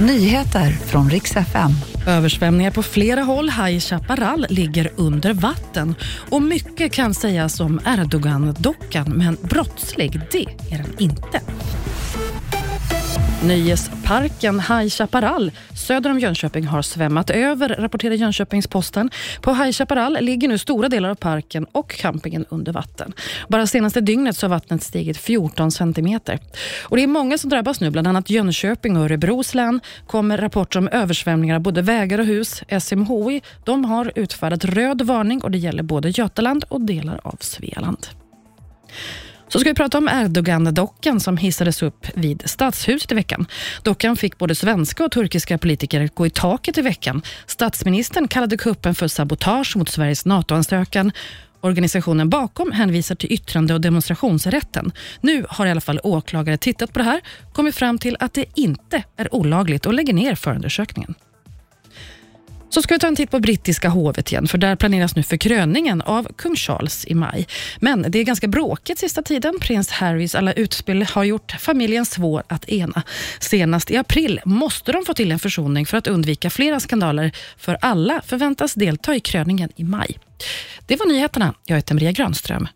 Nyheter från riks FM. Översvämningar på flera håll. High Chaparral ligger under vatten. Och mycket kan sägas om Erdogan-dockan, men brottslig, det är den inte. Nöjesparken High Chaparral söder om Jönköping har svämmat över, rapporterar Jönköpings-Posten. På High Chaparral ligger nu stora delar av parken och campingen under vatten. Bara senaste dygnet så har vattnet stigit 14 centimeter. Och det är många som drabbas nu, bland annat Jönköping och Örebros län kommer rapporter om översvämningar av både vägar och hus. SMHI de har utfärdat röd varning och det gäller både Götaland och delar av Svealand. Då ska vi prata om Erdogan-dockan som hissades upp vid Stadshuset i veckan. Dockan fick både svenska och turkiska politiker gå i taket i veckan. Statsministern kallade kuppen för sabotage mot Sveriges NATO-ansökan. Organisationen bakom hänvisar till yttrande och demonstrationsrätten. Nu har i alla fall åklagare tittat på det här, kommit fram till att det inte är olagligt och lägger ner förundersökningen. Så ska vi ta en titt på brittiska hovet igen, för där planeras nu för kröningen av kung Charles i maj. Men det är ganska bråkigt sista tiden. Prins Harrys alla utspel har gjort familjen svår att ena. Senast i april måste de få till en försoning för att undvika flera skandaler, för alla förväntas delta i kröningen i maj. Det var nyheterna. Jag heter Maria Granström.